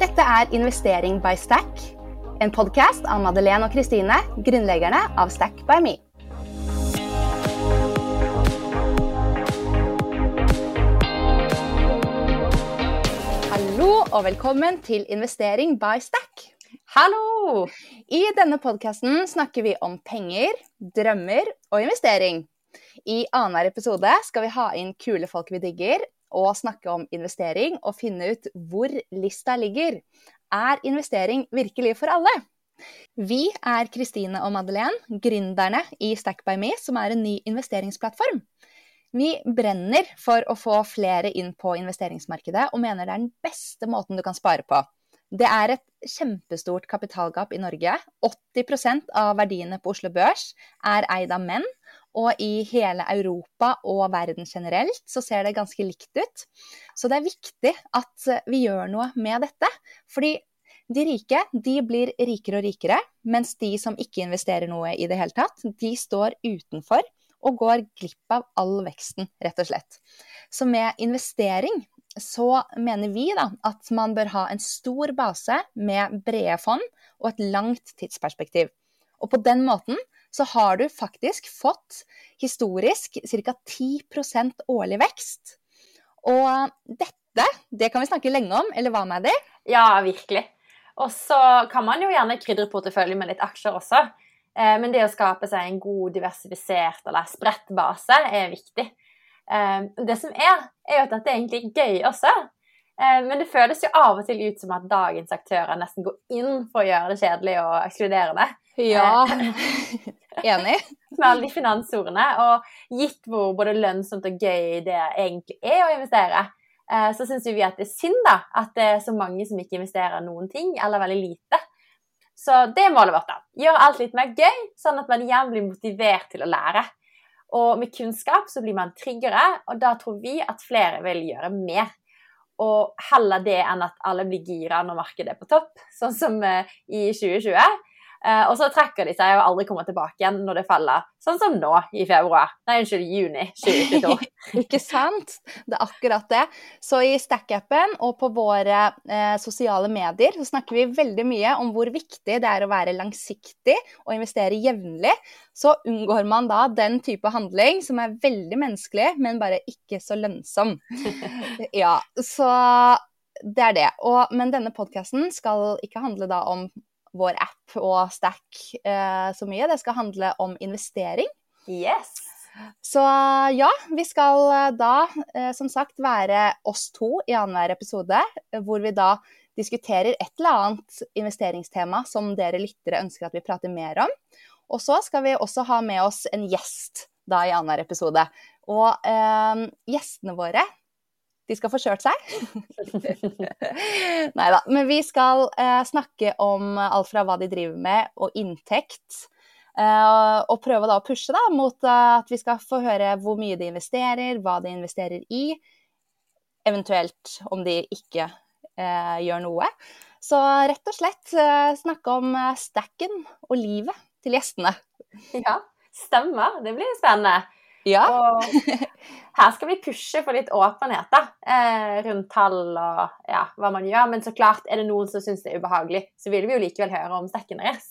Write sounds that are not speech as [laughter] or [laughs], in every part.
Dette er Investering by Stack, en podkast av Madeleine og Kristine, grunnleggerne av Stack by Me. Hallo og velkommen til Investering by Stack. Hallo! I denne podkasten snakker vi om penger, drømmer og investering. I annenhver episode skal vi ha inn kule folk vi digger, og snakke om investering og finne ut hvor lista ligger. Er investering virkelig for alle? Vi er Kristine og Madeleine, gründerne i StackByMe, som er en ny investeringsplattform. Vi brenner for å få flere inn på investeringsmarkedet, og mener det er den beste måten du kan spare på. Det er et kjempestort kapitalgap i Norge. 80% av verdiene på Oslo Børs er eid av menn. Og i hele Europa og verden generelt så ser det ganske likt ut. Så det er viktig at vi gjør noe med dette. Fordi de rike de blir rikere og rikere, mens de som ikke investerer noe i det hele tatt, de står utenfor og går glipp av all veksten, rett og slett. Så med investering så mener vi da at man bør ha en stor base med brede fond og et langt tidsperspektiv. Og på den måten så har du faktisk fått historisk ca. 10% årlig vekst. Og dette, det kan vi snakke lenge om, eller hva med det? Ja, virkelig. Og så kan man jo gjerne krydre porteføljen med litt aksjer også. Eh, men det å skape seg en god, diversifisert eller spredt base er viktig. Eh, det som er, er jo at dette er egentlig gøy også. Eh, men det føles jo av og til ut som at dagens aktører nesten går inn for å gjøre det kjedelig og ekskluderende. Ja, [laughs] enig. [laughs] Med alle de finansordene. Og gitt hvor både lønnsomt og gøy det egentlig er å investere, eh, så syns vi at det er synd da, at det er så mange som ikke investerer noen ting, eller veldig lite. Så det er målet vårt. da. Gjøre alt litt mer gøy, sånn at man igjen blir motivert til å lære. Og med kunnskap så blir man tryggere, og da tror vi at flere vil gjøre mer. Og heller det enn at alle blir gira når markedet er på topp, sånn som eh, i 2020. Uh, og så trekker de seg og aldri kommer tilbake igjen når det faller, sånn som nå i februar. Nei, unnskyld, juni [laughs] 2022. Ikke sant? Det er akkurat det. Så i Stack-appen og på våre eh, sosiale medier så snakker vi veldig mye om hvor viktig det er å være langsiktig og investere jevnlig. Så unngår man da den type handling som er veldig menneskelig, men bare ikke så lønnsom. [laughs] ja, så det er det. Og, men denne podkasten skal ikke handle da om vår app og Stack eh, så mye. Det skal handle om investering. Yes. Så ja, vi skal eh, da eh, som sagt være oss to i annenhver episode, hvor vi da diskuterer et eller annet investeringstema som dere lyttere ønsker at vi prater mer om. Og så skal vi også ha med oss en gjest da i annenhver episode. Og eh, gjestene våre de skal få kjørt seg. [laughs] Nei da. Men vi skal eh, snakke om alt fra hva de driver med, og inntekt. Eh, og prøve da å pushe da, mot uh, at vi skal få høre hvor mye de investerer, hva de investerer i. Eventuelt om de ikke eh, gjør noe. Så rett og slett eh, snakke om stacken og livet til gjestene. Ja, stemmer. Det blir spennende. Ja. Og her skal vi pushe for litt åpenhet da, eh, rundt tall og ja, hva man gjør. Men så klart, er det noen som syns det er ubehagelig, så vil vi jo likevel høre om stekken deres.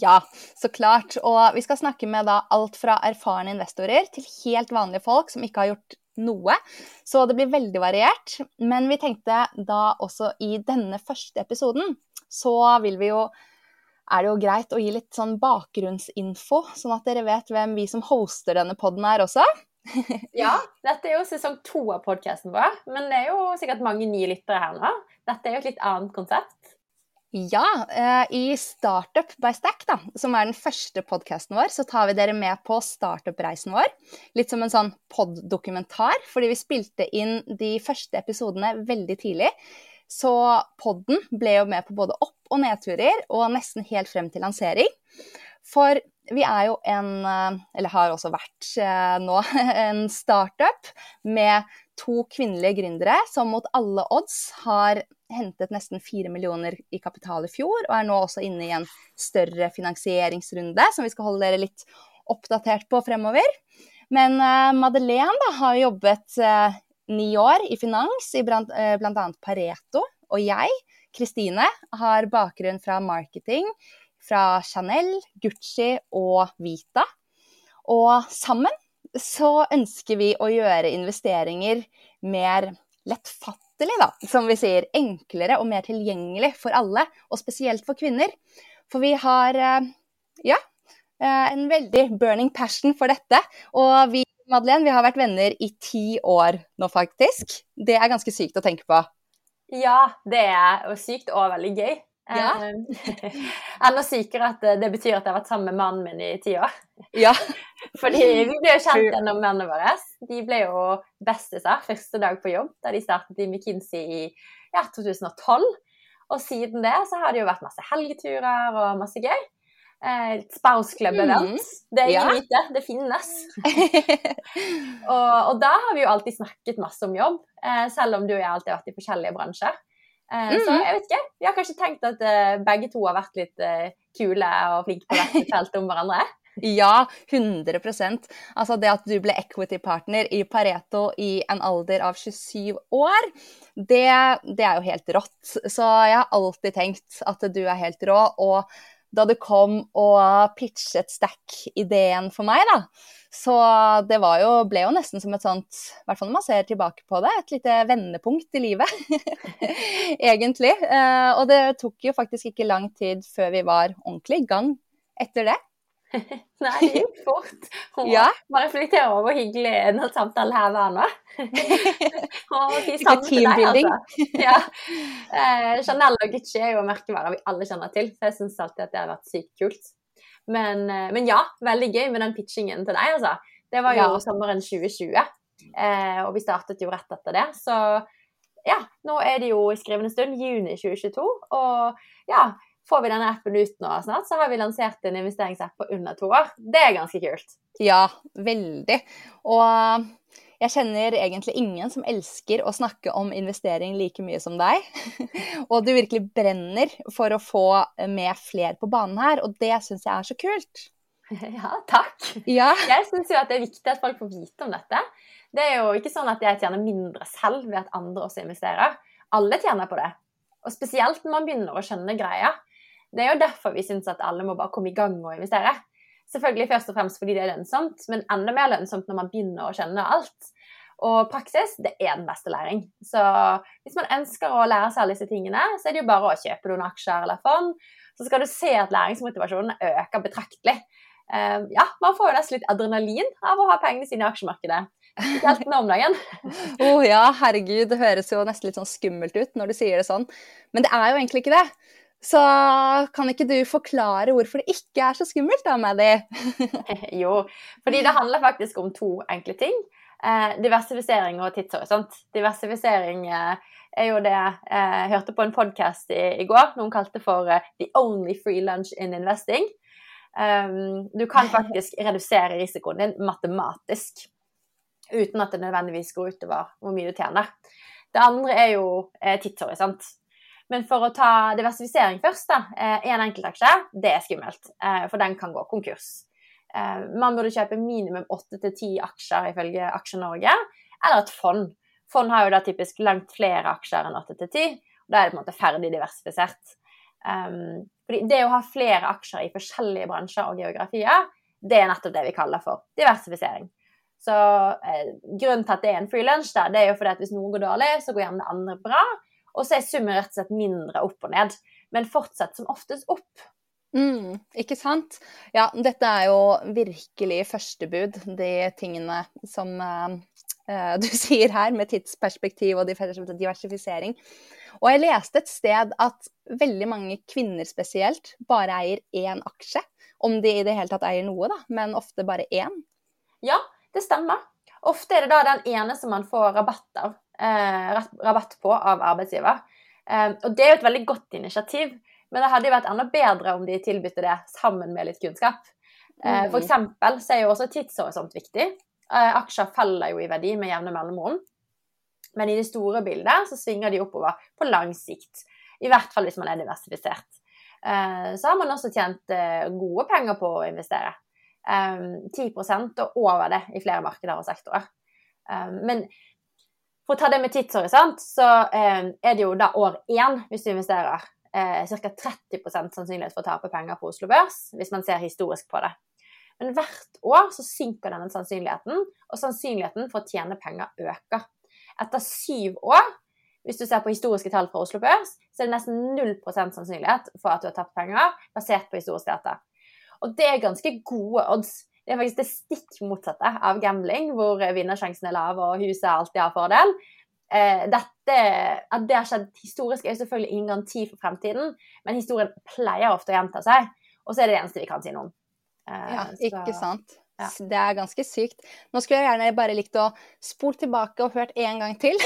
Ja, så klart. Og vi skal snakke med da alt fra erfarne investorer til helt vanlige folk som ikke har gjort noe. Så det blir veldig variert. Men vi tenkte da også i denne første episoden, så vil vi jo er det jo greit å gi litt sånn bakgrunnsinfo, sånn at dere vet hvem vi som hoster denne poden er også. [laughs] ja, dette er jo sesong to av podkasten vår, men det er jo sikkert mange nye lyttere her nå. Dette er jo et litt annet konsept. Ja, eh, i Startup by Stack, da, som er den første podkasten vår, så tar vi dere med på startup-reisen vår. Litt som en sånn pod-dokumentar, fordi vi spilte inn de første episodene veldig tidlig. Så podden ble jo med på både opp- og nedturer, og nesten helt frem til lansering. For vi er jo en, eh, eller har også vært eh, nå, [laughs] en startup med to kvinnelige gründere som mot alle odds har hentet nesten fire millioner i kapital i fjor, og er nå også inne i en større finansieringsrunde som vi skal holde dere litt oppdatert på fremover. Men uh, Madeleine da, har jobbet ni år i finans i uh, bl.a. Pareto og jeg, Kristine, har bakgrunn fra marketing fra Chanel, Gucci og Vita. Og sammen så ønsker vi å gjøre investeringer mer lettfattelig, da, som vi sier. Enklere og mer tilgjengelig for alle, og spesielt for kvinner. For vi har, eh, ja, eh, en veldig burning passion for dette. Og vi, Madeleine, vi har vært venner i ti år nå, faktisk. Det er ganske sykt å tenke på. Ja, det er sykt og veldig gøy. Ja. Enda [laughs] sykere at det betyr at jeg har vært sammen med mannen min i ti år. Ja. [laughs] Fordi vi ble jo kjent gjennom mennene våre. De ble jo bestiser første dag på jobb da de startet i McKinsey i ja, 2012. Og siden det så har det jo vært masse helgeturer og masse gøy. Eh, Spouse-klubb-event. Mm. Det er ja. det finnes. og, og, da har vi jo alltid snakket masse om jobb, eh, selv om du og jeg alltid har vært i forskjellige bransjer. Eh, mm. Så jeg vet ikke. Vi har kanskje tenkt at begge to har vært litt kule og flinke på hvert felt om hverandre. Ja, 100 Altså det at du ble equity-partner i Pareto i en alder av 27 år, det, det, er jo helt rått. Så jeg har alltid tenkt at du er helt rå. Og da du kom og pitchet Stack-ideen for meg, da, så det jo, ble jo nesten som et sånt, i hvert fall når man ser tilbake på det, et lite vendepunkt i livet. [laughs] Egentlig. Eh, og det tok jo faktisk ikke lang tid før vi var ordentlig i gang etter det. [laughs] Nei, det gikk fort. Hun ja. Bare reflektere over hvor hyggelig denne samtalen her [laughs] var nå. og si samme til deg, altså. Ja. Eh, Chanel og Gucci er jo merkevarer vi alle kjenner til, så jeg syns alltid at det har vært sykt kult. Men, eh, men, ja, veldig gøy med den pitchingen til deg, altså. Det var jo ja. sommeren 2020, eh, og vi startet jo rett etter det. Så ja, nå er det jo i skrivende stund juni 2022, og ja Får vi denne appen ut nå snart, så har vi lansert en investeringsapp på under to år. Det er ganske kult. Ja, veldig. Og jeg kjenner egentlig ingen som elsker å snakke om investering like mye som deg. [laughs] og du virkelig brenner for å få med flere på banen her, og det syns jeg er så kult. [laughs] Ja, takk. Ja. Jeg syns jo at det er viktig at folk får vite om dette. Det er jo ikke sånn at jeg tjener mindre selv ved at andre også investerer. Alle tjener på det. Og spesielt når man begynner å skjønne greia. Det er jo derfor vi syns at alle må bare komme i gang og investere. Selvfølgelig først og fremst fordi det er lønnsomt, men enda mer lønnsomt når man begynner å kjenne alt. Og praksis, det er den beste læring. Så hvis man ønsker å lære seg alle disse tingene, så er det jo bare å kjøpe noen aksjer eller fond. Så skal du se at læringsmotivasjonen øker betraktelig. Uh, ja, man får jo nesten litt adrenalin av å ha pengene sine i aksjemarkedet. Spesielt nå om dagen. Å [laughs] oh, ja, herregud. Det høres jo nesten litt sånn skummelt ut når du sier det sånn. Men det er jo egentlig ikke det. Så kan ikke du forklare hvorfor det ikke er så skummelt da, Maddy? [laughs] jo, fordi det handler faktisk om to enkle ting. Eh, diversifisering og tidshorisont. Diversifisering eh, er jo det eh, jeg hørte på en podkast i, i, går. Noen kalte for eh, 'the only free lunch in investing'. Um, du kan [laughs] faktisk redusere risikoen din matematisk uten at det nødvendigvis går utover hvor mye du tjener. Det andre er jo eh, tidshorisont. Men for å ta diversifisering først, da. Én eh, enkeltaksje, det er skummelt. Eh, for den kan gå konkurs. Eh, man burde kjøpe minimum åtte til ti aksjer ifølge Aksje-Norge, eller et fond. Fond har jo da typisk langt flere aksjer enn åtte til ti. Da er det på en måte ferdig diversifisert. Um, fordi det å ha flere aksjer i forskjellige bransjer og geografier, det er nettopp det vi kaller for diversifisering. Så eh, Grunnen til at det er en free lunch, da, det er jo fordi at hvis noe går dårlig, så går gjerne det andre bra. Og så er summen rett og slett mindre opp og ned, men fortsatt som oftest opp. Mm, ikke sant? Ja, dette er jo virkelig førstebud, de tingene som uh, [laughs] du sier her, med tidsperspektiv og diversifisering. Og jeg leste et sted at veldig mange kvinner spesielt bare eier én aksje. Om de i det hele tatt eier noe, da, men ofte bare én. Ja, det stemmer. Ofte er det da den ene som man får rabatt av eh, rabatt på av arbeidsgiver. Eh, og det er jo et veldig godt initiativ, men det hadde jo vært enda bedre om de tilbydde det sammen med litt kunnskap. Eh, for mm. eksempel så er jo også tidshorisont viktig. Eh, aksjer faller jo i verdi med jevne mellomrom. Men i det store bildet så svinger de oppover på lang sikt. I hvert fall hvis man er diversifisert. Eh, så har man også tjent eh, gode penger på å investere. 10% og over det i flere markeder og sektorer. Men For å ta det med tidshorisont, så eh, er det jo da år én hvis du investerer. Eh, Ca. 30 sannsynlighet for å tape penger på Oslo Børs, hvis man ser historisk på det. Men hvert år så synker denne sannsynligheten, og sannsynligheten for å tjene penger øker. Etter syv år, hvis du ser på historiske tall fra Oslo Børs, så er det nesten 0% sannsynlighet for at du har tapt penger, basert på historisk data. Og det er ganske gode odds. Det er faktisk det stikk motsatte av gambling, hvor vinnersjansen er lav og huset alltid har fordel. Eh, dette, at det har skjedd historisk, er jo selvfølgelig ingen garanti for fremtiden, men historien pleier ofte å gjenta seg. Og så er det det eneste vi kan si noe om. Ja, ja, ikke sant. Ja. Det er ganske sykt. Nå skulle jeg gjerne bare likt å spole tilbake og hørt en gang til.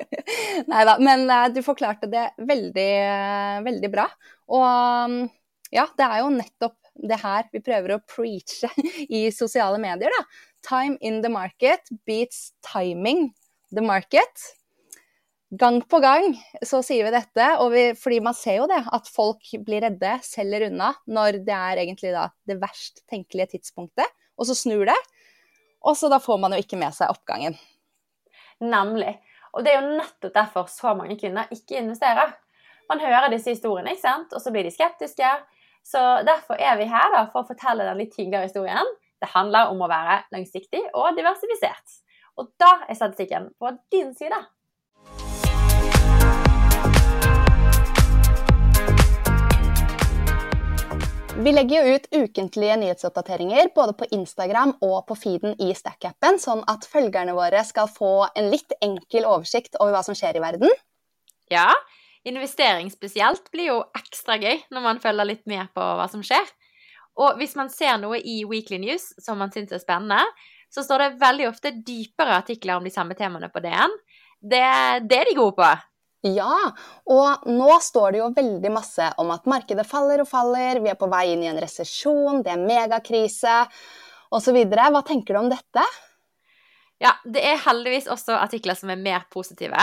[laughs] Nei da, men uh, du forklarte det veldig, veldig bra. Og um, ja, det er jo nettopp det her vi prøver å preache [laughs] i sosiale medier, da. Time in the market beats timing the market. Gang på gang så sier vi dette, vi, fordi man ser jo det, at folk blir redde, selger unna, når det er egentlig da det verst tenkelige tidspunktet, og så snur det. Og så da får man jo ikke med seg oppgangen. Nemlig. Og det er jo nettopp derfor så mange kvinner ikke investerer. Man hører disse historiene, ikke sant? og så blir de skeptiske. Så derfor er vi her da, for å fortelle den litt hyggeligere historien. Det handler om å være langsiktig og diversifisert. Og da er statistikken på din side. Vi legger jo ut ukentlige nyhetsoppdateringer både på Instagram og på feeden i Stack-appen, sånn at følgerne våre skal få en litt enkel oversikt over hva som skjer i verden. Ja, investering spesielt blir jo ekstra gøy når man følger litt med på hva som skjer. Og hvis man ser noe i Weekly News som man syns er spennende, så står det veldig ofte dypere artikler om de samme temaene på DN. Det, det er de gode på. Ja, og nå står det jo veldig masse om at markedet faller og faller, vi er på vei inn i en resesjon, det er megakrise osv. Hva tenker du om dette? Ja, det er heldigvis også artikler som er mer positive.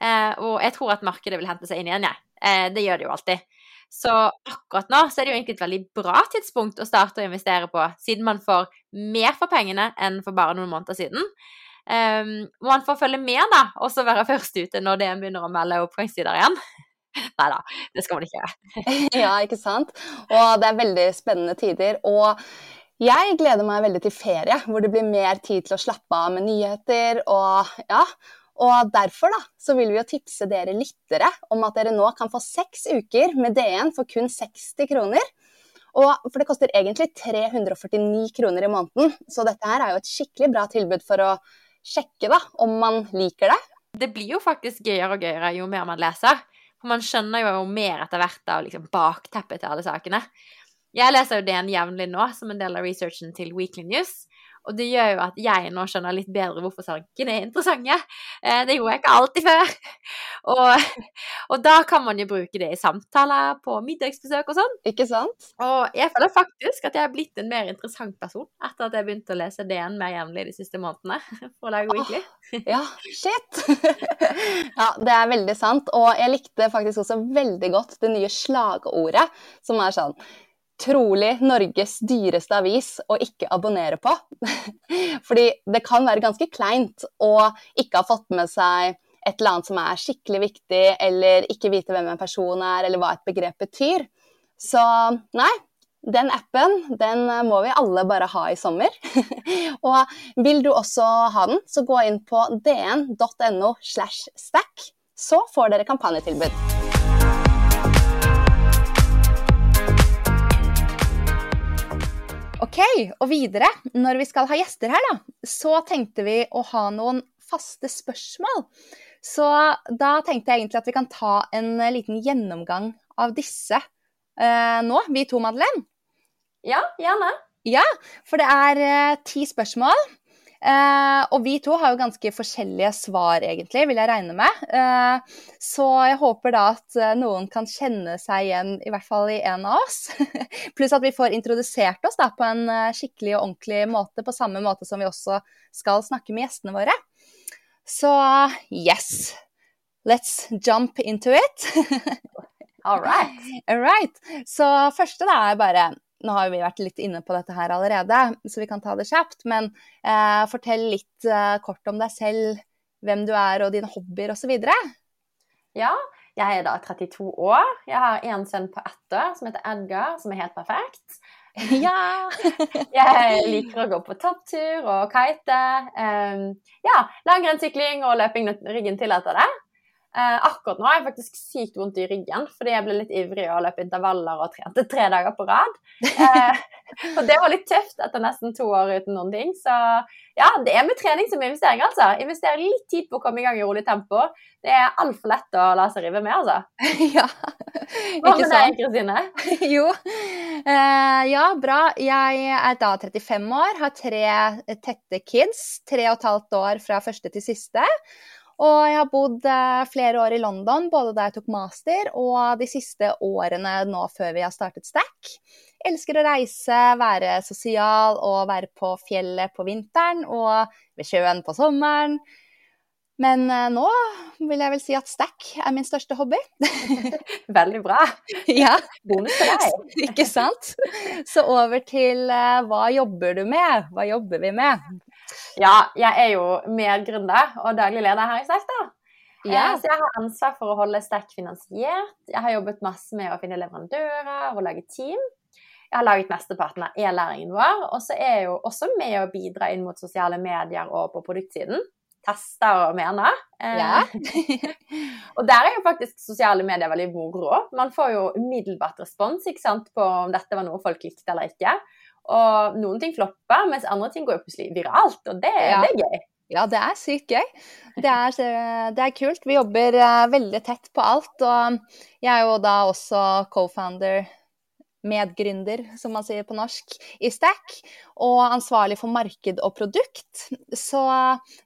Eh, og jeg tror at markedet vil hente seg inn igjen, jeg. Ja. Eh, det gjør det jo alltid. Så akkurat nå så er det jo egentlig et veldig bra tidspunkt å starte å investere på, siden man får mer for pengene enn for bare noen måneder siden. Um, man får følge med, da, og så være [laughs] først ute når DN begynner å melde oppgangstider igjen. [laughs] Nei da, det skal man ikke gjøre. [laughs] ja, ikke sant. Og det er veldig spennende tider. Og jeg gleder meg veldig til ferie, hvor det blir mer tid til å slappe av med nyheter og ja. Og derfor da, så vil vi jo tipse dere lyttere om at dere nå kan få seks uker med DN for kun 60 kroner. Og for det koster egentlig 349 kroner i måneden, så dette her er jo et skikkelig bra tilbud for å sjekke da, om man liker det. Det blir jo faktisk gøyere og gøyere jo mer man leser. For man skjønner jo mer etter hvert av liksom bakteppet til alle sakene. Jeg leser jo DN jevnlig nå som en del av researchen til Weekly News. Og det gjør jo at jeg nå skjønner litt bedre hvorfor sakene er interessante. Eh, det gjorde jeg ikke alltid før. [laughs] Og, og, da kan man jo bruke det i samtaler, på middagsbesøk og sånn. Ikke sant? Og jeg føler faktisk at jeg har blitt en mer interessant person etter at jeg begynte å lese DN mer jevnlig de siste månedene [laughs] for å lage Weekly. Oh, ja, shit! [laughs] ja, det er veldig sant. Og jeg likte faktisk også veldig godt det nye slagordet som er sånn trolig Norges dyreste avis å ikke abonnere på. [laughs] Fordi det kan være ganske kleint å ikke ha fått med seg et eller annet som er skikkelig viktig, eller ikke vite hvem en person er, eller hva et begrep betyr. Så nei, den appen den må vi alle bare ha i sommer. [laughs] og vil du også ha den, så gå inn på dn.no slash stack, så får dere kampanjetilbud. Ok, og videre, når vi skal ha gjester her, da, så tenkte vi å ha noen faste spørsmål. Så da tenkte jeg egentlig at vi kan ta en liten gjennomgang av disse eh, nå, vi to, Madeleine. Ja, gjerne. Ja, for det er eh, ti spørsmål. Eh, og vi to har jo ganske forskjellige svar, egentlig, vil jeg regne med. Eh, så jeg håper da at eh, noen kan kjenne seg igjen, i hvert fall i en av oss. [laughs] Pluss at vi får introdusert oss da på en eh, skikkelig og ordentlig måte, på samme måte som vi også skal snakke med gjestene våre. Så yes, let's jump into it. [laughs] All right. All right. Så første da er bare nå har vi vært litt inne på dette her allerede, så vi kan ta det kjapt. Men eh, fortell litt eh, kort om deg selv. hvem du er og dine hobbyer osv.? Ja, jeg er da 32 år. Jeg har en sønn på ett år som heter Edgar, som er helt perfekt. [laughs] Ja! jeg liker å gå på topptur og kite. Um, ja, langrennssykling og løping når ryggen tillater det. Uh, akkurat nå har jeg faktisk sykt vondt i ryggen fordi jeg ble litt ivrig og løp intervaller og trente tre dager på rad. Eh, [laughs] og det var litt tøft etter nesten to år uten noen ting. Så ja, det er med trening som investering, altså. Investere litt tid på å komme i gang i rolig tempo. Det er altfor lett å la seg rive med, altså. [laughs] ja, Hva med deg, Kristine? [laughs] jo, Eh, ja, bra. Jeg er da 35 år, har tre tette kids. Tre og et halvt år fra første til siste. Og jeg har bodd eh, flere år i London, både da jeg tok master og de siste årene nå før vi har startet Stack. Elsker å reise, være sosial og være på fjellet på vinteren og ved sjøen på sommeren. Men eh, nå vil jeg vel si at Stack er min største hobby. [laughs] Veldig bra. [laughs] ja. Bonus for deg. [laughs] Ikke sant? Så over til uh, hva jobber du med? Hva jobber vi med? Ja, jeg er jo medgründer og daglig leder her i Stack, da. Eh, så jeg har ansvar for å holde Sterk finansiert. Jeg har jobbet masse med å finne leverandører og lage team. Jeg har laget mesteparten av e-læringen vår, og så er jeg jo også med å bidra inn mot sosiale medier og på produktsiden. Tester og mener. Ja. [laughs] [laughs] og der er jo faktisk sosiale medier veldig moro. Man får jo umiddelbart respons sant, på om dette var noe folk likte eller ikke. Og noen ting flopper, mens andre ting går jo plutselig viralt, og det, ja. det er gøy. Ja, det er sykt gøy. Det er, det er, kult. Vi jobber uh, veldig tett på alt. Og jeg er jo da også co-founder, medgründer, som man sier på norsk, i Stack. Og ansvarlig for marked og produkt. Så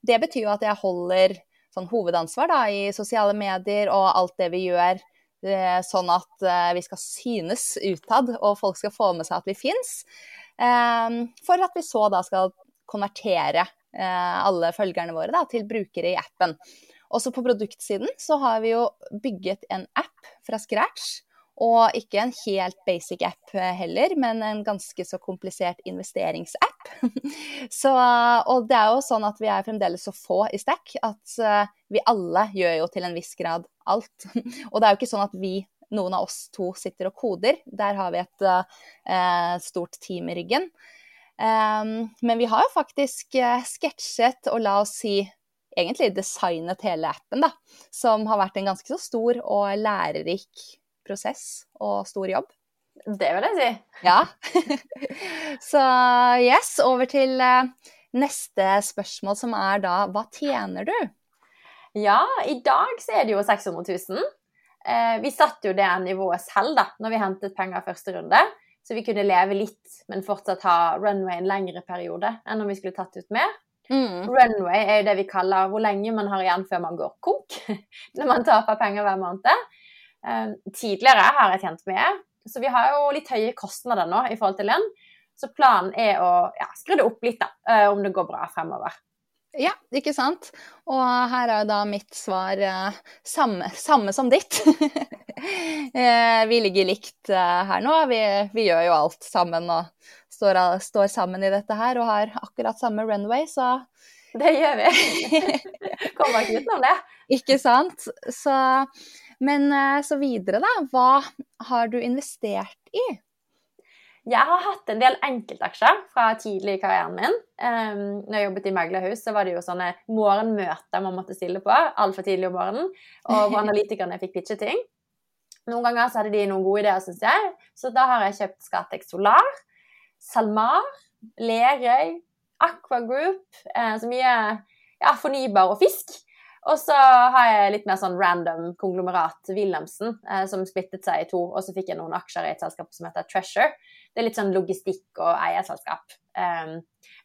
det betyr jo at jeg holder sånn hovedansvar da, i sosiale medier og alt det vi gjør. Uh, sånn at uh, vi skal synes utad, og folk skal få med seg at vi fins. Ehm, for at vi så da skal konvertere eh, alle følgerne våre da, til brukere i appen. Også på produktsiden så har vi jo bygget en app fra scratch. Og ikke en helt basic app eh, heller, men en ganske så komplisert investeringsapp. [laughs] så, og det er jo sånn at vi er fremdeles så få i Stack at uh, vi alle gjør jo til en viss grad alt. [laughs] og det er jo ikke sånn at vi noen av oss to sitter og koder. Der har vi et uh, stort team i ryggen. Um, men vi har jo faktisk uh, sketsjet og la oss si egentlig designet hele appen, da. Som har vært en ganske så stor og lærerik prosess og stor jobb. Det vil jeg si. Ja. [laughs] så yes, over til uh, neste spørsmål, som er da hva tjener du? Ja, i dag så er det jo 600 000. Eh, vi satte jo det nivået selv da når vi hentet penger første runde, så vi kunne leve litt, men fortsatt ha runway en lengre periode enn om vi skulle tatt ut mer. Mm. Runway er jo det vi kaller hvor lenge man har igjen før man går konk. [laughs] når man taper penger hver måned. Eh, tidligere har jeg tjent mye, så vi har jo litt høye kostnader nå i forhold til lønn. Så planen er å ja, skru det opp litt, da, eh, om det går bra fremover. Ja, ikke sant. Og her er jo da mitt svar eh, samme, samme, som ditt. [laughs] eh, vi ligger likt eh, her nå. Vi, vi, gjør jo alt sammen og står, står, sammen i dette her og har akkurat samme runway, så [laughs] Det gjør vi. [laughs] Kommer ikke utenom det. ikke sant. Så, men så videre, da. Hva har du investert i? Jeg har hatt en del enkeltaksjer fra tidlig i karrieren min. Um, når jeg jobbet i meglerhus, så var det jo sånne morgenmøter man måtte stille på altfor tidlig om morgenen, og hvor [laughs] analytikerne fikk pitche ting. Noen ganger så hadde de noen gode ideer, syns jeg, så da har jeg kjøpt Scatec Solar, SalMar, Lerøy, Aqua Group, eh, så mye ja, fornybar og fisk. Og så har jeg litt mer sånn random konglomerat, Wilhelmsen, eh, som splittet seg i to. Og så fikk jeg noen aksjer i et selskap som heter Treasure. Det er litt sånn logistikk og eierselskap. Um,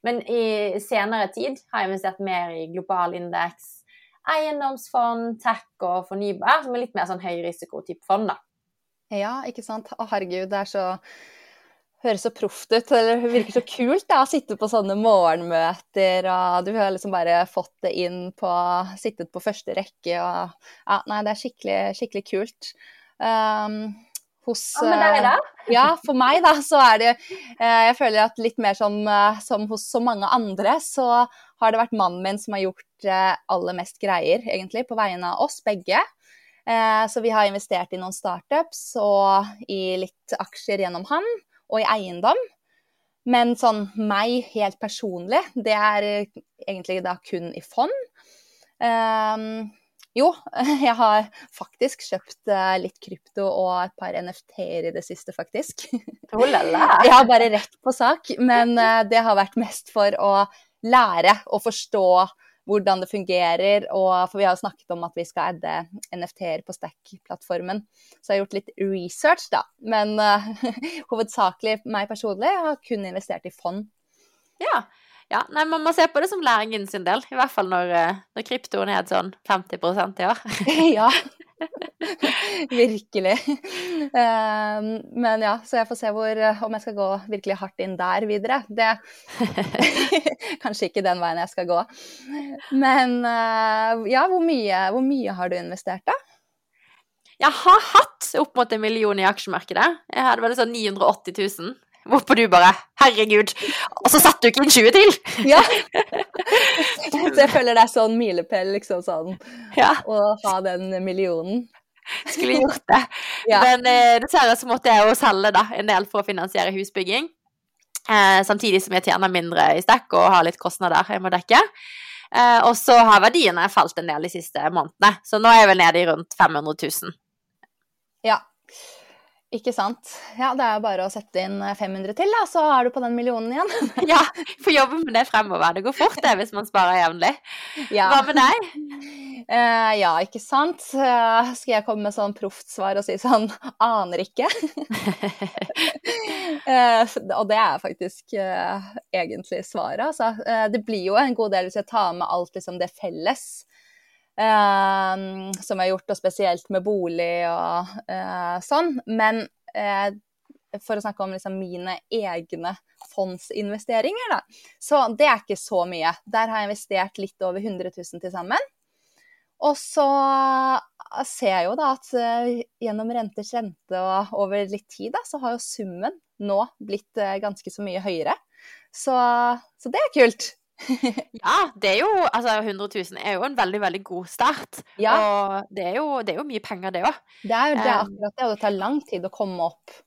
men i senere tid har jeg investert mer i global indeks, eiendomsfond, tech og fornybar, som er litt mer sånn høyrisikotype fond, da. Ja, ikke sant. Å, herregud, det er så høres så proft ut. Eller virker så kult da, å sitte på sånne morgenmøter, og du har liksom bare fått det inn på Sittet på første rekke og Ja, nei, det er skikkelig, skikkelig kult. Um, hos Ja, med deg, da? Eh, ja, for meg, da, så er det uh, Jeg føler at litt mer som, uh, som hos så mange andre, så har det vært mannen min som har gjort eh, aller mest greier, egentlig, på vegne av oss begge. Eh, så vi har investert i noen startups og i litt aksjer gjennom han, og i eiendom. Men sånn meg helt personlig, det er egentlig da kun i fond. Jo, [laughs] jeg har faktisk kjøpt litt krypto og et par NFT-er i det siste, faktisk. [laughs] Jeg har bare rett på sak, men det har vært mest for å lære og forstå hvordan det fungerer. Og, for vi har jo snakket om at vi skal adde NFT-er på Stack-plattformen. Så jeg har gjort litt research, da. Men uh, [laughs] hovedsakelig meg personlig har kun investert i fond. Ja. Ja. Nei, man må se på det som læringen sin del. I hvert fall når, eh, når kryptoen er et sånn 50% i år. [laughs] ja. [laughs] virkelig. Um, men ja, så jeg får se hvor, om jeg skal gå virkelig hardt inn der videre. Det [laughs] Kanskje ikke den veien jeg skal gå. Men uh, ja, hvor mye, hvor mye har du investert, da? Jeg har hatt opp mot en million i aksjemarkedet. Jeg hadde vel sånn 980 000. Hvorpå du bare 'herregud', og så satte du ikke inn 20 til! ja. [laughs] Så jeg føler det er sånn milepæl, liksom sånn, ja. å ha den millionen. Skulle gjort det. [laughs] Ja. Men eh, dessverre så måtte jeg jo selge da, en del for å finansiere husbygging. Eh, samtidig som jeg tjener mindre i stekk og har litt kostnader jeg må dekke. Eh, og så har verdiene falt en del de siste månedene, så nå er jeg vel nede i rundt 500 000. Ja, ikke sant. Ja, det er bare å sette inn 500 til, da, så er du på den millionen igjen. [laughs] [laughs] ja, få jobbe med det fremover. Det går fort det hvis man sparer jevnlig. Ja. Hva med deg? Uh, ja, ikke sant. Uh, skal jeg komme med sånn proft svar og si sånn [laughs] aner ikke? uh, og det er faktisk egentlig svaret, altså. det blir jo en god del hvis jeg tar med alt liksom det felles. Uh, som jeg har gjort, og spesielt med bolig og uh, sånn. Men uh, for å snakke om liksom mine egne fondsinvesteringer, da. Så det er ikke så mye. Der har jeg investert litt over 100 000 til sammen. Og så ser jeg jo da at gjennom renters rente og over litt tid, da, så har jo summen nå blitt ganske så mye høyere. Så, så det er kult. [laughs] ja, det er jo Altså, 100 000 er jo en veldig, veldig god start. Ja. Og det er, jo, det er jo mye penger, det òg. Det er jo det, akkurat det, og det tar lang tid å komme opp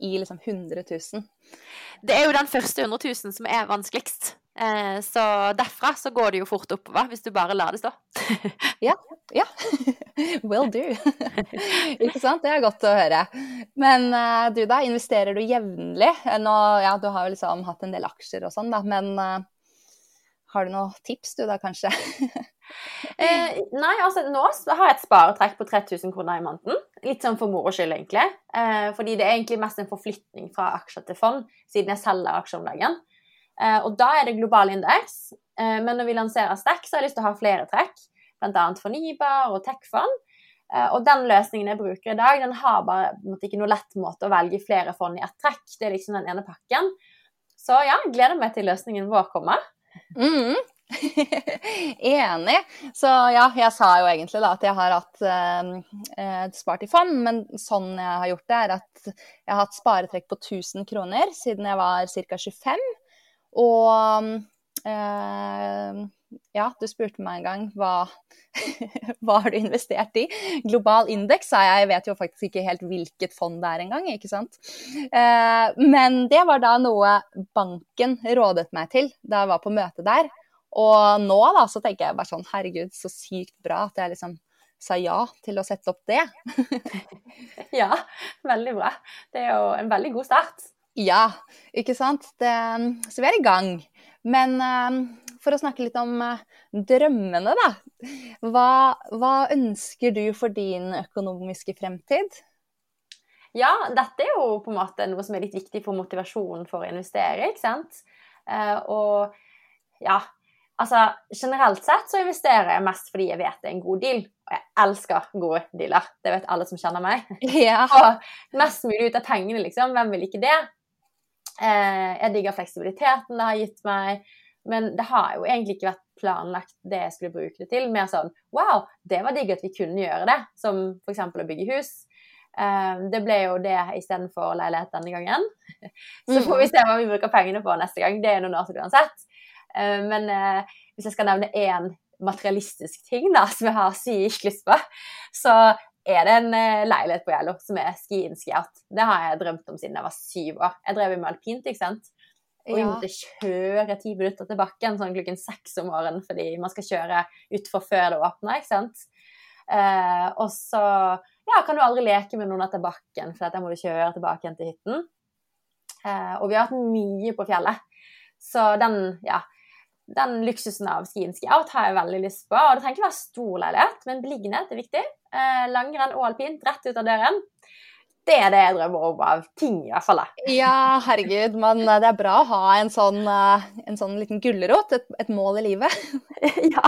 i liksom 100 000. Det er jo den første 100 000 som er vanskeligst. Eh, så derfra så går det jo fort oppover, hvis du bare lar det stå. [laughs] ja. Ja. [laughs] Will do. Ikke sant? Det er godt å høre. Men uh, du da, investerer du jevnlig? Nå, ja, du har jo liksom hatt en del aksjer og sånn, da, men har du noen tips du da, kanskje? [laughs] eh, nei, altså nå har jeg et sparetrekk på 3000 kroner i måneden. Litt sånn for moro skyld, egentlig. Eh, fordi det er egentlig mest en forflytning fra aksjer til fond, siden jeg selger aksjer om dagen. Eh, og da er det global indeks. Eh, men når vi lanserer Stack, så har jeg lyst til å ha flere trekk. Bl.a. fornybar og tech-fond. Eh, og den løsningen jeg bruker i dag, den har bare måtte, ikke noe lett måte å velge flere fond i ett trekk. Det er liksom den ene pakken. Så ja, gleder meg til løsningen vår kommer. Mm. [laughs] Enig. Så ja, jeg sa jo egentlig da at jeg har hatt eh, spart i fond, men sånn jeg har gjort det, er at jeg har hatt sparetrekk på 1000 kroner siden jeg var ca. 25. Og eh, ja, du spurte meg en gang hva, [laughs] hva har du investert i. Global indeks sa jeg, jeg vet jo faktisk ikke helt hvilket fond det er engang, ikke sant. Eh, men det var da noe banken rådet meg til da jeg var på møte der. Og nå da, så tenker jeg bare sånn herregud, så sykt bra at jeg liksom sa ja til å sette opp det. [laughs] ja, veldig bra. Det er jo en veldig god start. Ja, ikke sant. Det, så vi er i gang. Men um, for å snakke litt om uh, drømmene, da. Hva, hva, ønsker du for din økonomiske fremtid? Ja, dette er jo på en måte noe som er litt viktig for motivasjonen for å investere, ikke sant. Uh, og ja, altså generelt sett så investerer jeg mest fordi jeg vet det er en god deal. Og jeg elsker gode dealer. Det vet alle som kjenner meg. [laughs] Ja. [laughs] og mest mulig ut av pengene, liksom. Hvem vil ikke det? Uh, jeg digger fleksibiliteten det har gitt meg. Men det har jo egentlig ikke vært planlagt det jeg skulle bruke det til. Mer sånn wow, det var digg at vi kunne gjøre det, som f.eks. å bygge hus. Uh, det ble jo det istedenfor leilighet denne gangen. [laughs] Så får vi se hva vi bruker pengene på neste gang. Det er noen år siden uansett. Uh, men uh, hvis jeg skal nevne én materialistisk ting da, som jeg har sykt lyst på, så er det en leilighet på Gjello som er ski in ski out. Det har jeg drømt om siden jeg var syv år. Jeg drev med alpint, ikke sant. Og vi måtte kjøre ti minutter til bakken sånn klokken seks om morgenen fordi man skal kjøre utfor før det åpner, ikke sant. Eh, og så ja, kan du aldri leke med noen etter bakken, for da må du kjøre tilbake igjen til hytten. Eh, og vi har hatt mye på fjellet. Så den, ja, den luksusen av ski in ski out har jeg veldig lyst på. Og det trenger ikke være stor leilighet, men beliggenhet er viktig. Eh, langrenn og alpint rett ut av døren. Det er det jeg drømmer om av ting, i hvert fall. Ja, herregud, men eh, det er bra å ha en sånn, eh, en sånn liten gulrot, et, et mål i livet. [laughs] ja.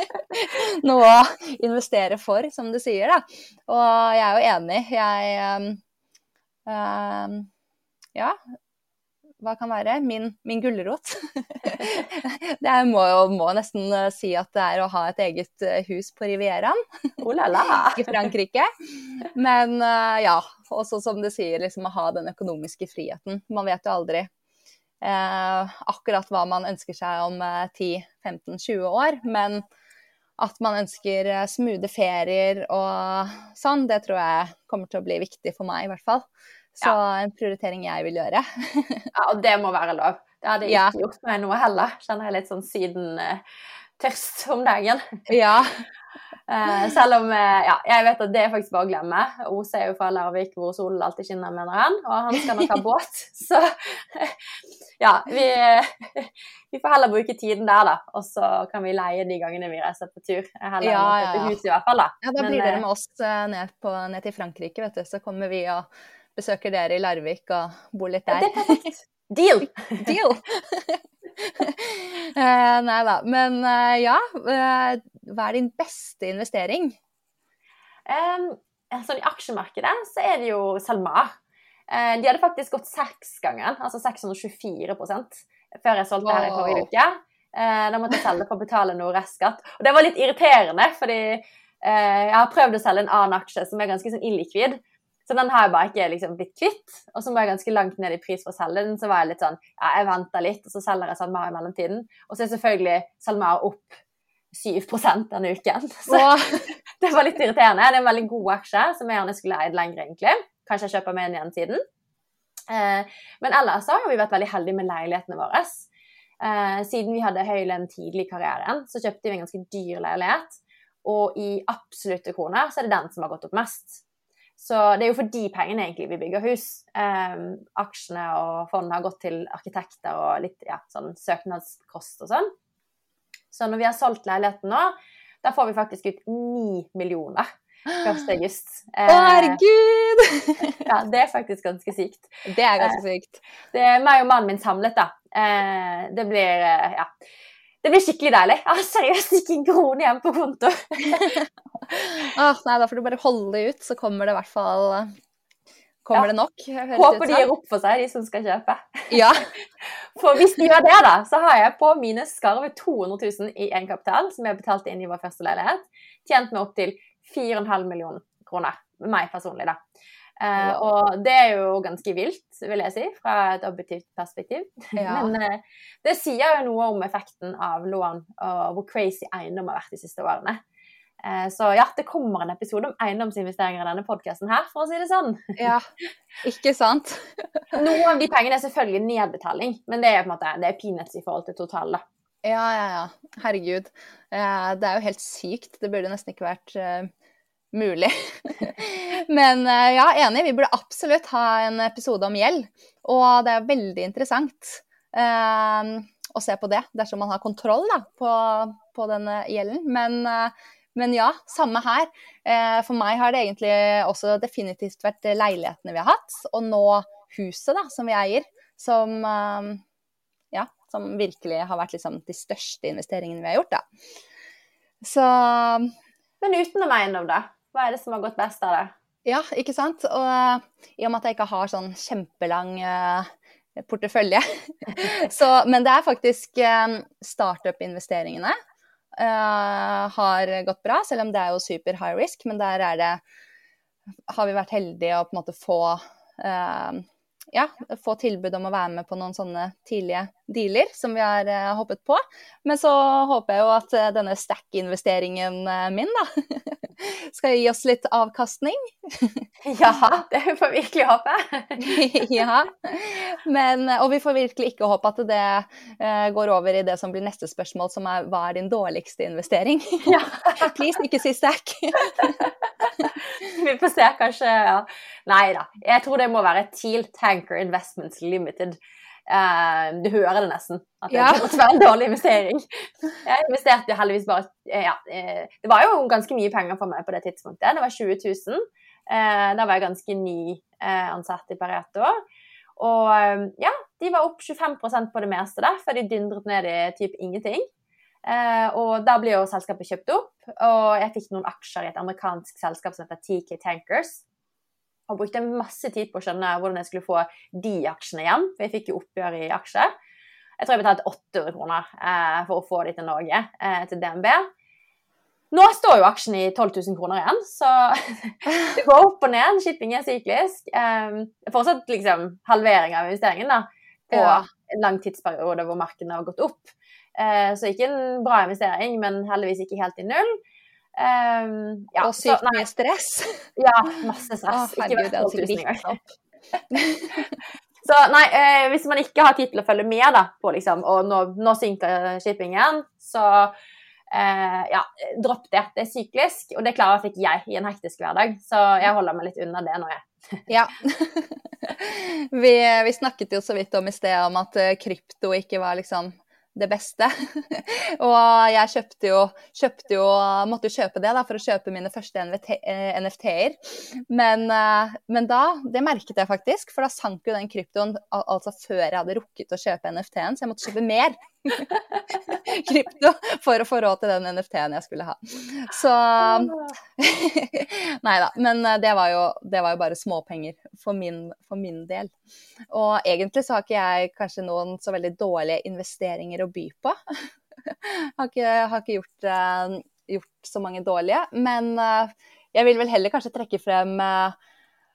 [laughs] Noe å investere for, som du sier, da. Og jeg er jo enig. Jeg um, um, Ja, hva kan være? Min, min gulrot. [laughs] det må jo må nesten eh, si at det er å ha et eget eh, hus på Rivieraen Oh la la. [laughs] i Frankrike. Men eh, ja, også som du sier, liksom å ha den økonomiske friheten. Man vet jo aldri eh, akkurat hva man ønsker seg om eh, 10-15-20 år. Men at man ønsker smoothe ferier og sånn, det tror jeg kommer til å bli viktig for meg, i hvert fall. Så en prioritering jeg vil gjøre. [laughs] Ja, og det må være lov. Det hadde jeg ikke gjort meg noe heller. Kjenner jeg litt sånn syden-tørst om dagen. [laughs] Ja. uh, [laughs] selv om uh, ja, jeg vet at det er faktisk bare å glemme. Ose er jo fra Larvik hvor solen alltid skinner, mener han. Og han skal nok ha båt. Så ja, vi, vi får heller bruke tiden der, da. Og så kan vi leie de gangene vi reiser på tur. Heller Ja, enn å ja, kjøpe ja. hus, i hvert fall. da. ja, da blir dere med oss ned, på, ned til Frankrike, vet du. Så kommer vi og besøker dere i Larvik og bor litt Det der. er perfekt. Deal! [laughs] Deal! uh, [laughs] nei da. Men uh, ja, eh, hva er din beste investering? Um, sånn I aksjemarkedet så er det jo SalMar. Uh, de hadde faktisk gått seksgangen, altså 624 før jeg solgte her i forrige Wow. uke. Da måtte jeg selge for å betale noe restskatt. Og det var litt irriterende, fordi jeg har prøvd å selge en annen aksje som er ganske sånn illikvid. Så den har jeg bare ikke liksom blitt kvitt. Og så må jeg ganske langt ned i pris for å selge den. Så var jeg litt sånn ja, jeg venter litt, og så selger jeg SalMar i mellomtiden. Og så er selvfølgelig SalMar opp 7% denne uken. [laughs] Så wow. [laughs] det var litt irriterende. Det er en veldig god aksje som jeg gjerne skulle eid lenger, egentlig. Kanskje jeg kjøper meg en igjen siden. Eh, men ellers har vi vært veldig heldige med leilighetene våre. Eh, siden vi hadde høy lønn tidlig i karrieren, så kjøpte vi en ganske dyr leilighet. Og i absolutte kroner så er det den som har gått opp mest. Så det er jo for de pengene egentlig vi bygger hus. Um, aksjene og fondet har gått til arkitekter og litt ja, sånn søknadskost og sånn. Så når vi har solgt leiligheten nå, da får vi faktisk ut 9 millioner 1. [gasps] august. Å, herregud! [laughs] ja, det er faktisk ganske sykt. Det er ganske sykt. Det er meg og mannen min samlet, da. Eh, det blir eh, ja. Det blir skikkelig deilig. Jeg har seriøst ikke en krone igjen på konto. [laughs] ah, nei, da får du bare holde ut, så kommer det i hvert fall Kommer Ja. det nok? Håper de gir opp for seg, de som skal kjøpe. Ja. [laughs] For hvis de gjør det, da, så har jeg på mine skarve 200 000 i egenkapital, som jeg betalte inn i vår første leilighet, tjent meg opp til 4,5 millioner kroner. Meg personlig, da. Eh, og det er jo ganske vilt, vil jeg si, fra et objektivt perspektiv. [laughs] Ja. Men eh, det sier jo noe om effekten av lån og hvor crazy eiendom har vært de siste årene. Eh, så ja, det kommer en episode om eiendomsinvesteringer i denne podkasten her, for å si det sånn. ja. Ikke sant? [laughs] Noen av de pengene er selvfølgelig nedbetaling, men det er på en måte, det er peanuts i forhold til total, da. Ja, ja, ja. Herregud. Eh, Det er jo helt sykt. Det burde nesten ikke vært mulig. [laughs] Men eh, ja, enig. Vi burde absolutt ha en episode om gjeld. Og det er veldig interessant eh, å se på det, dersom man har kontroll da, på, på denne gjelden. Men, eh, men ja, samme her. Eh, For meg har det egentlig også definitivt vært leilighetene vi har hatt, og nå huset da, som vi eier, som eh, ja, som virkelig har vært liksom de største investeringene vi har gjort, da. Så Men utenom eiendom, da? Hva er det som har gått best av det? ja, ikke sant. Og eh, i og med at jeg ikke har sånn kjempelang eh, portefølje, [laughs] så Men det er faktisk eh, startup-investeringene har gått bra, selv om det er jo super high risk. Men der er det har vi vært heldige å på en måte få ja, få tilbud om å være med på noen sånne tidlige dealer som vi har uh, hoppet på. Men så håper jeg jo at uh, denne stack-investeringen uh, min da, [laughs] skal gi oss litt avkastning. [laughs] ja, det får vi virkelig håpe. [laughs] ja. Men, og vi får virkelig ikke håpe at det går over i det som blir neste spørsmål, som er hva er din dårligste investering? Please, ikke si stack. vi får se, kanskje. Ja. Nei da. Jeg tror det må være Teal Tanker Investments Limited. Uh, du hører det nesten, at det ja. måtte være en dårlig investering. Jeg investerte heldigvis bare ja, eh, Det var jo ganske mye penger for meg på det tidspunktet. Det var 20 000. Uh, da var jeg ganske ny uh, ansatt i Pareto. Og ja, de var opp 25% på det meste der, før de dundret ned i typ ingenting. og da ble jo selskapet kjøpt opp, og jeg fikk noen aksjer i et amerikansk selskap som heter TK Tankers og brukte masse tid på å skjønne hvordan jeg skulle få de aksjene hjem. For jeg fikk jo oppgjør i aksjer. Jeg tror jeg betalte 800 kroner eh, for å få de til Norge, eh, til DNB. Nå står jo aksjen i 12 000 kroner igjen, så [laughs] det går opp og ned. Shipping er syklisk. Eh, fortsatt liksom halvering av investeringen da, på ja. en lang tidsperiode hvor markedene har gått opp. Eh, så ikke en bra investering, men heldigvis ikke helt i null. Um, ja, og sykt mye stress. Ja, masse stress. Å, ikke vært påplusninger. så nei, eh, hvis man ikke har tid til å følge med da, på liksom, og nå, nå synker shippingen, så eh, ja, dropp det. Det er syklisk, og det klarer ikke jeg i en hektisk hverdag. Så jeg holder meg litt unna det nå, jeg. ja. [laughs] vi, vi, snakket jo så vidt om i sted om at eh, krypto ikke var liksom det beste. [laughs] og jeg kjøpte jo, kjøpte jo, måtte jo kjøpe det da, for å kjøpe mine første NFT-er. Men, eh, men, da, det merket jeg faktisk, for da sank jo den kryptoen altså før jeg hadde rukket å kjøpe NFT-en, så jeg måtte kjøpe mer. [laughs] krypto for å få råd til den NFT-en jeg skulle ha. Så [laughs] Nei da. Men eh, det var, jo, det var jo bare småpenger for min, for min, del. Og egentlig så har ikke jeg kanskje noen så veldig dårlige investeringer å by på. [laughs] har ikke, har ikke gjort, uh, gjort, så mange dårlige. Men uh, jeg vil vel heller kanskje trekke frem uh,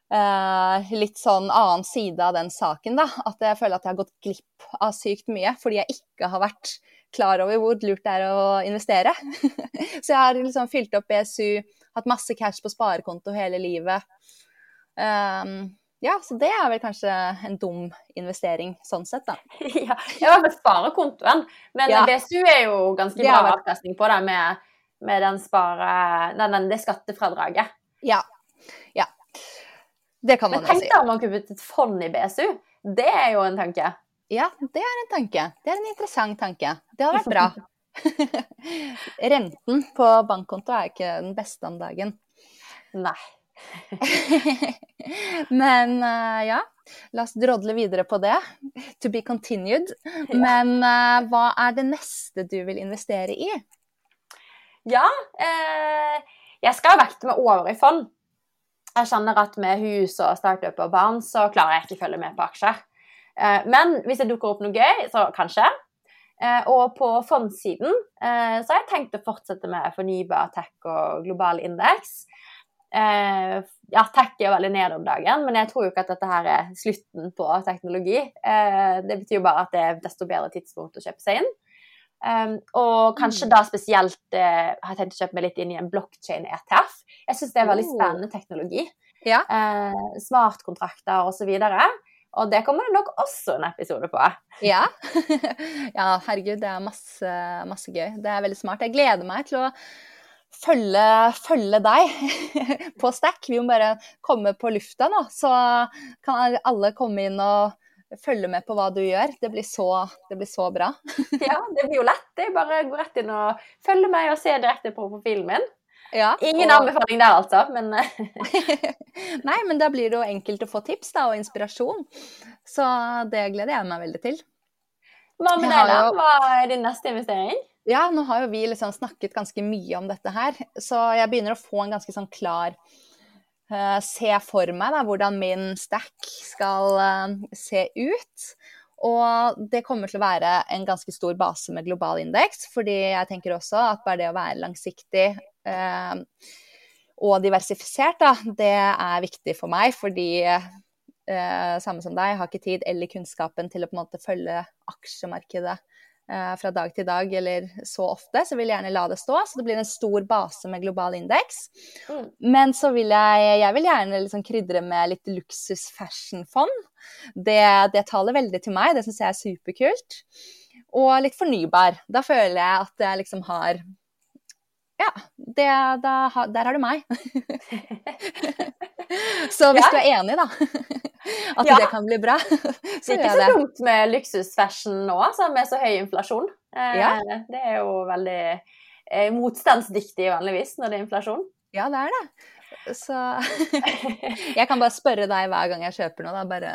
Uh, litt sånn annen side av den saken, da. At jeg føler at jeg har gått glipp av sykt mye fordi jeg ikke har vært klar over hvor lurt det er å investere. [laughs] så jeg har liksom fylt opp BSU, hatt masse cash på sparekonto hele livet. Um, ja, så det er vel kanskje en dum investering sånn sett, da. [laughs] ja, har vel sparekontoen, men ja. BSU er jo ganske bra ja. avkastning på det med, med den spare, den, den, det skattefradraget. Ja. ja. Det kan man jo si. Men tenk deg om man kunne putte et fond i BSU. Det er jo en tanke. Ja, det er en tanke. Det er en interessant tanke. Det hadde vært bra. [laughs] [laughs] Renten på bankkonto er ikke den beste om dagen. Nei. [laughs] Men uh, ja, la oss drodle videre på det. To be continued. Men uh, hva er det neste du vil investere i? Ja, eh, jeg skal vekte meg over i fond. Jeg kjenner at med hus og startup og barn, så klarer jeg ikke følge med på aksjer. Eh, men hvis det dukker opp noe gøy, så kanskje. Eh, og på fondssiden eh, så har jeg tenkt å fortsette med fornybar tech og global indeks. Ja, tech er veldig ned om dagen, men jeg tror jo ikke at dette her er slutten på teknologi. Det betyr jo bare at det er desto bedre tidspunkt å kjøpe seg inn. Um, og kanskje mm. da spesielt uh, har jeg tenkt å kjøpe meg litt inn i en blockchain-ETF. Jeg syns det er veldig oh. spennende teknologi. Ja. Uh, smartkontrakter osv. Og, så og det kommer det nok også en episode på. Ja. [laughs] ja, herregud, det er masse, masse gøy. Det er veldig smart. Jeg gleder meg til å følge, følge deg [laughs] på Stack. Vi må bare komme på lufta nå, så kan alle komme inn og følge med på hva du gjør. Det blir så, det blir så bra. [laughs] ja, det blir jo lett. Det er bare å gå rett inn og følge meg og se direkte på profilen min. Ja, Ingen og... anbefaling der, altså, men [laughs] Nei, men da blir det jo enkelt å få tips da, og inspirasjon. Så det gleder jeg meg veldig til. Hva med deg, da? Hva er din neste investering? Ja, nå har jo vi liksom snakket ganske mye om dette her, så jeg begynner å få en ganske sånn klar uh, se for meg da, hvordan min stack skal uh, se ut. Og det kommer til å være en ganske stor base med global indeks, fordi jeg tenker også at bare det å være langsiktig uh, og diversifisert, da, det er viktig for meg. Fordi eh, samme som deg, har ikke tid eller kunnskapen til å på en måte følge aksjemarkedet eh, fra dag til dag eller så ofte, så vil jeg gjerne la det stå. Så det blir en stor base med global indeks. Mm. Men så vil jeg, jeg vil gjerne liksom krydre med litt luksus fashion-fond. Det, det taler veldig til meg, det syns jeg er superkult. Og litt fornybar. Da føler jeg at jeg liksom har Ja, det, da, der har du meg. [laughs] [laughs] så hvis Ja. du er enig, da, [laughs] at Ja. det kan bli bra, [laughs] Det er ikke så dumt med luksusfashion nå, altså, med så høy inflasjon. Eh, Ja. Det er jo veldig eh, motstandsdyktig vanligvis når det er inflasjon. Ja, det er det. Så [laughs] jeg kan bare spørre deg hver gang jeg kjøper noe, da bare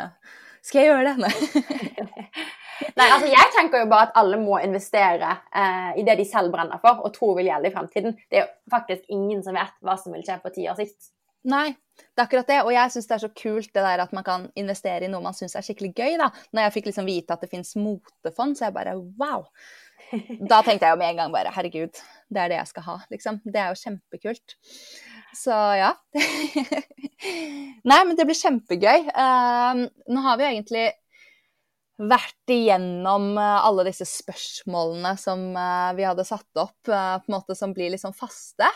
Skal jeg gjøre det? Nei. [laughs] Nei, altså Jeg tenker jo bare at alle må investere eh, i det de selv brenner for og tror vil gjelde i fremtiden. Det er jo faktisk ingen som vet hva som vil skje på ti års sikt. Nei, det er akkurat det. Og jeg syns det er så kult det der at man kan investere i noe man syns er skikkelig gøy. da. Når jeg fikk liksom vite at det fins motefond, så jeg bare wow. [laughs] Da tenkte jeg jo med en gang bare herregud, det er det jeg skal ha, liksom. Det er jo kjempekult. Så ja. [laughs] Nei, men det blir kjempegøy. Uh, nå har vi jo egentlig vært igjennom eh, alle disse spørsmålene som eh, vi hadde satt opp, eh, på en måte som blir sånn faste.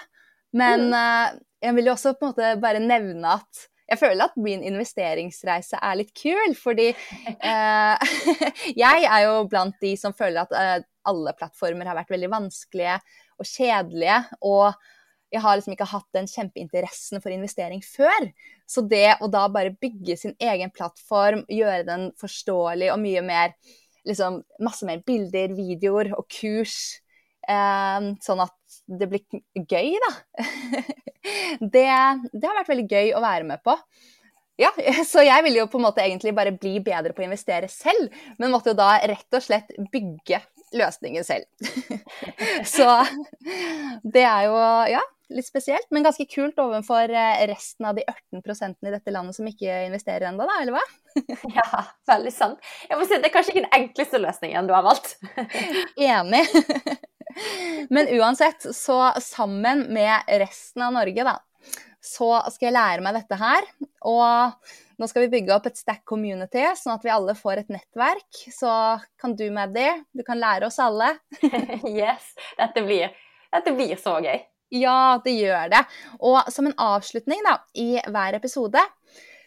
Men eh, jeg vil jo også på en måte bare nevne at jeg føler at min investeringsreise er litt kul, fordi eh, [laughs] jeg er jo blant de som føler at eh, alle plattformer har vært veldig vanskelige og kjedelige. Og jeg har liksom ikke hatt den kjempeinteressen for investering før. Så det å da bare bygge sin egen plattform, gjøre den forståelig og mye mer liksom masse mer bilder, videoer og kurs, eh, sånn at det blir gøy, da. [laughs] det, det har vært veldig gøy å være med på. Ja, [laughs] så jeg ville jo på en måte egentlig bare bli bedre på å investere selv, men måtte jo da rett og slett bygge løsningen selv. [laughs] så det er jo, ja, litt spesielt, men ganske kult overfor eh, resten av de 18% i dette landet som ikke investerer ennå, da, eller hva? [laughs] Ja, veldig sant. Jeg må si Det er kanskje ikke den enkleste løsningen du har valgt. [laughs] Enig. [laughs] Men uansett, så sammen med resten av Norge, da, så skal jeg lære meg dette her. Og nå skal vi bygge opp et stack community, sånn at vi alle får et nettverk. Så kan du, Maddy, du kan lære oss alle. Yes, Dette blir, dette blir så gøy. Ja, det gjør det. Og som en avslutning da, i hver episode,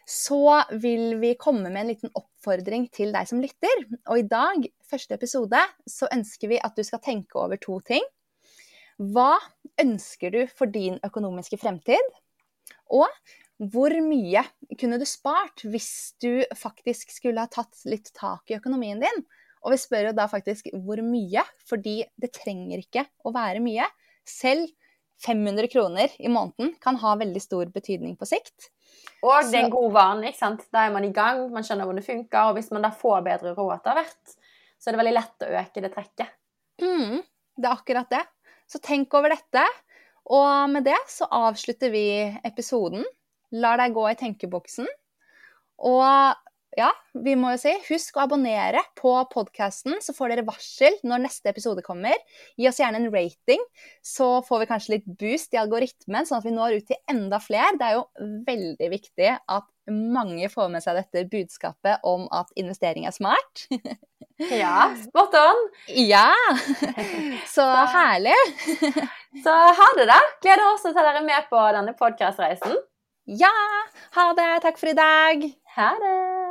så vil vi komme med en liten oppfordring til deg som lytter. Og i dag, første episode, så ønsker vi at du skal tenke over to ting. Hva ønsker du for din økonomiske fremtid? Og hvor mye kunne du spart hvis du faktisk skulle ha tatt litt tak i økonomien din? Og vi spør jo da faktisk hvor mye, fordi det trenger ikke å være mye. Selv 500 kroner i måneden kan ha veldig stor betydning på sikt. Og det er en god vane. ikke sant? Da er man i gang, man skjønner hvordan det funker. Og hvis man da får bedre råd etter hvert, så er det veldig lett å øke det trekket. Mm, det er akkurat det. Så tenk over dette. Og med det så avslutter vi episoden. Lar deg gå i tenkeboksen. Og ja, vi må jo si, husk å abonnere på podkasten, så får dere varsel når neste episode kommer. Gi oss gjerne en rating, så får vi kanskje litt boost i algoritmen, sånn at vi når ut til enda flere. Det er jo veldig viktig at mange får med seg dette budskapet om at investering er smart. [laughs] Ja, spot on. Ja! [laughs] Så herlig. [laughs] Så ha det, da. Gleder oss til dere med på denne podkastreisen. Ja! Ha det. Takk for i dag. Ha det.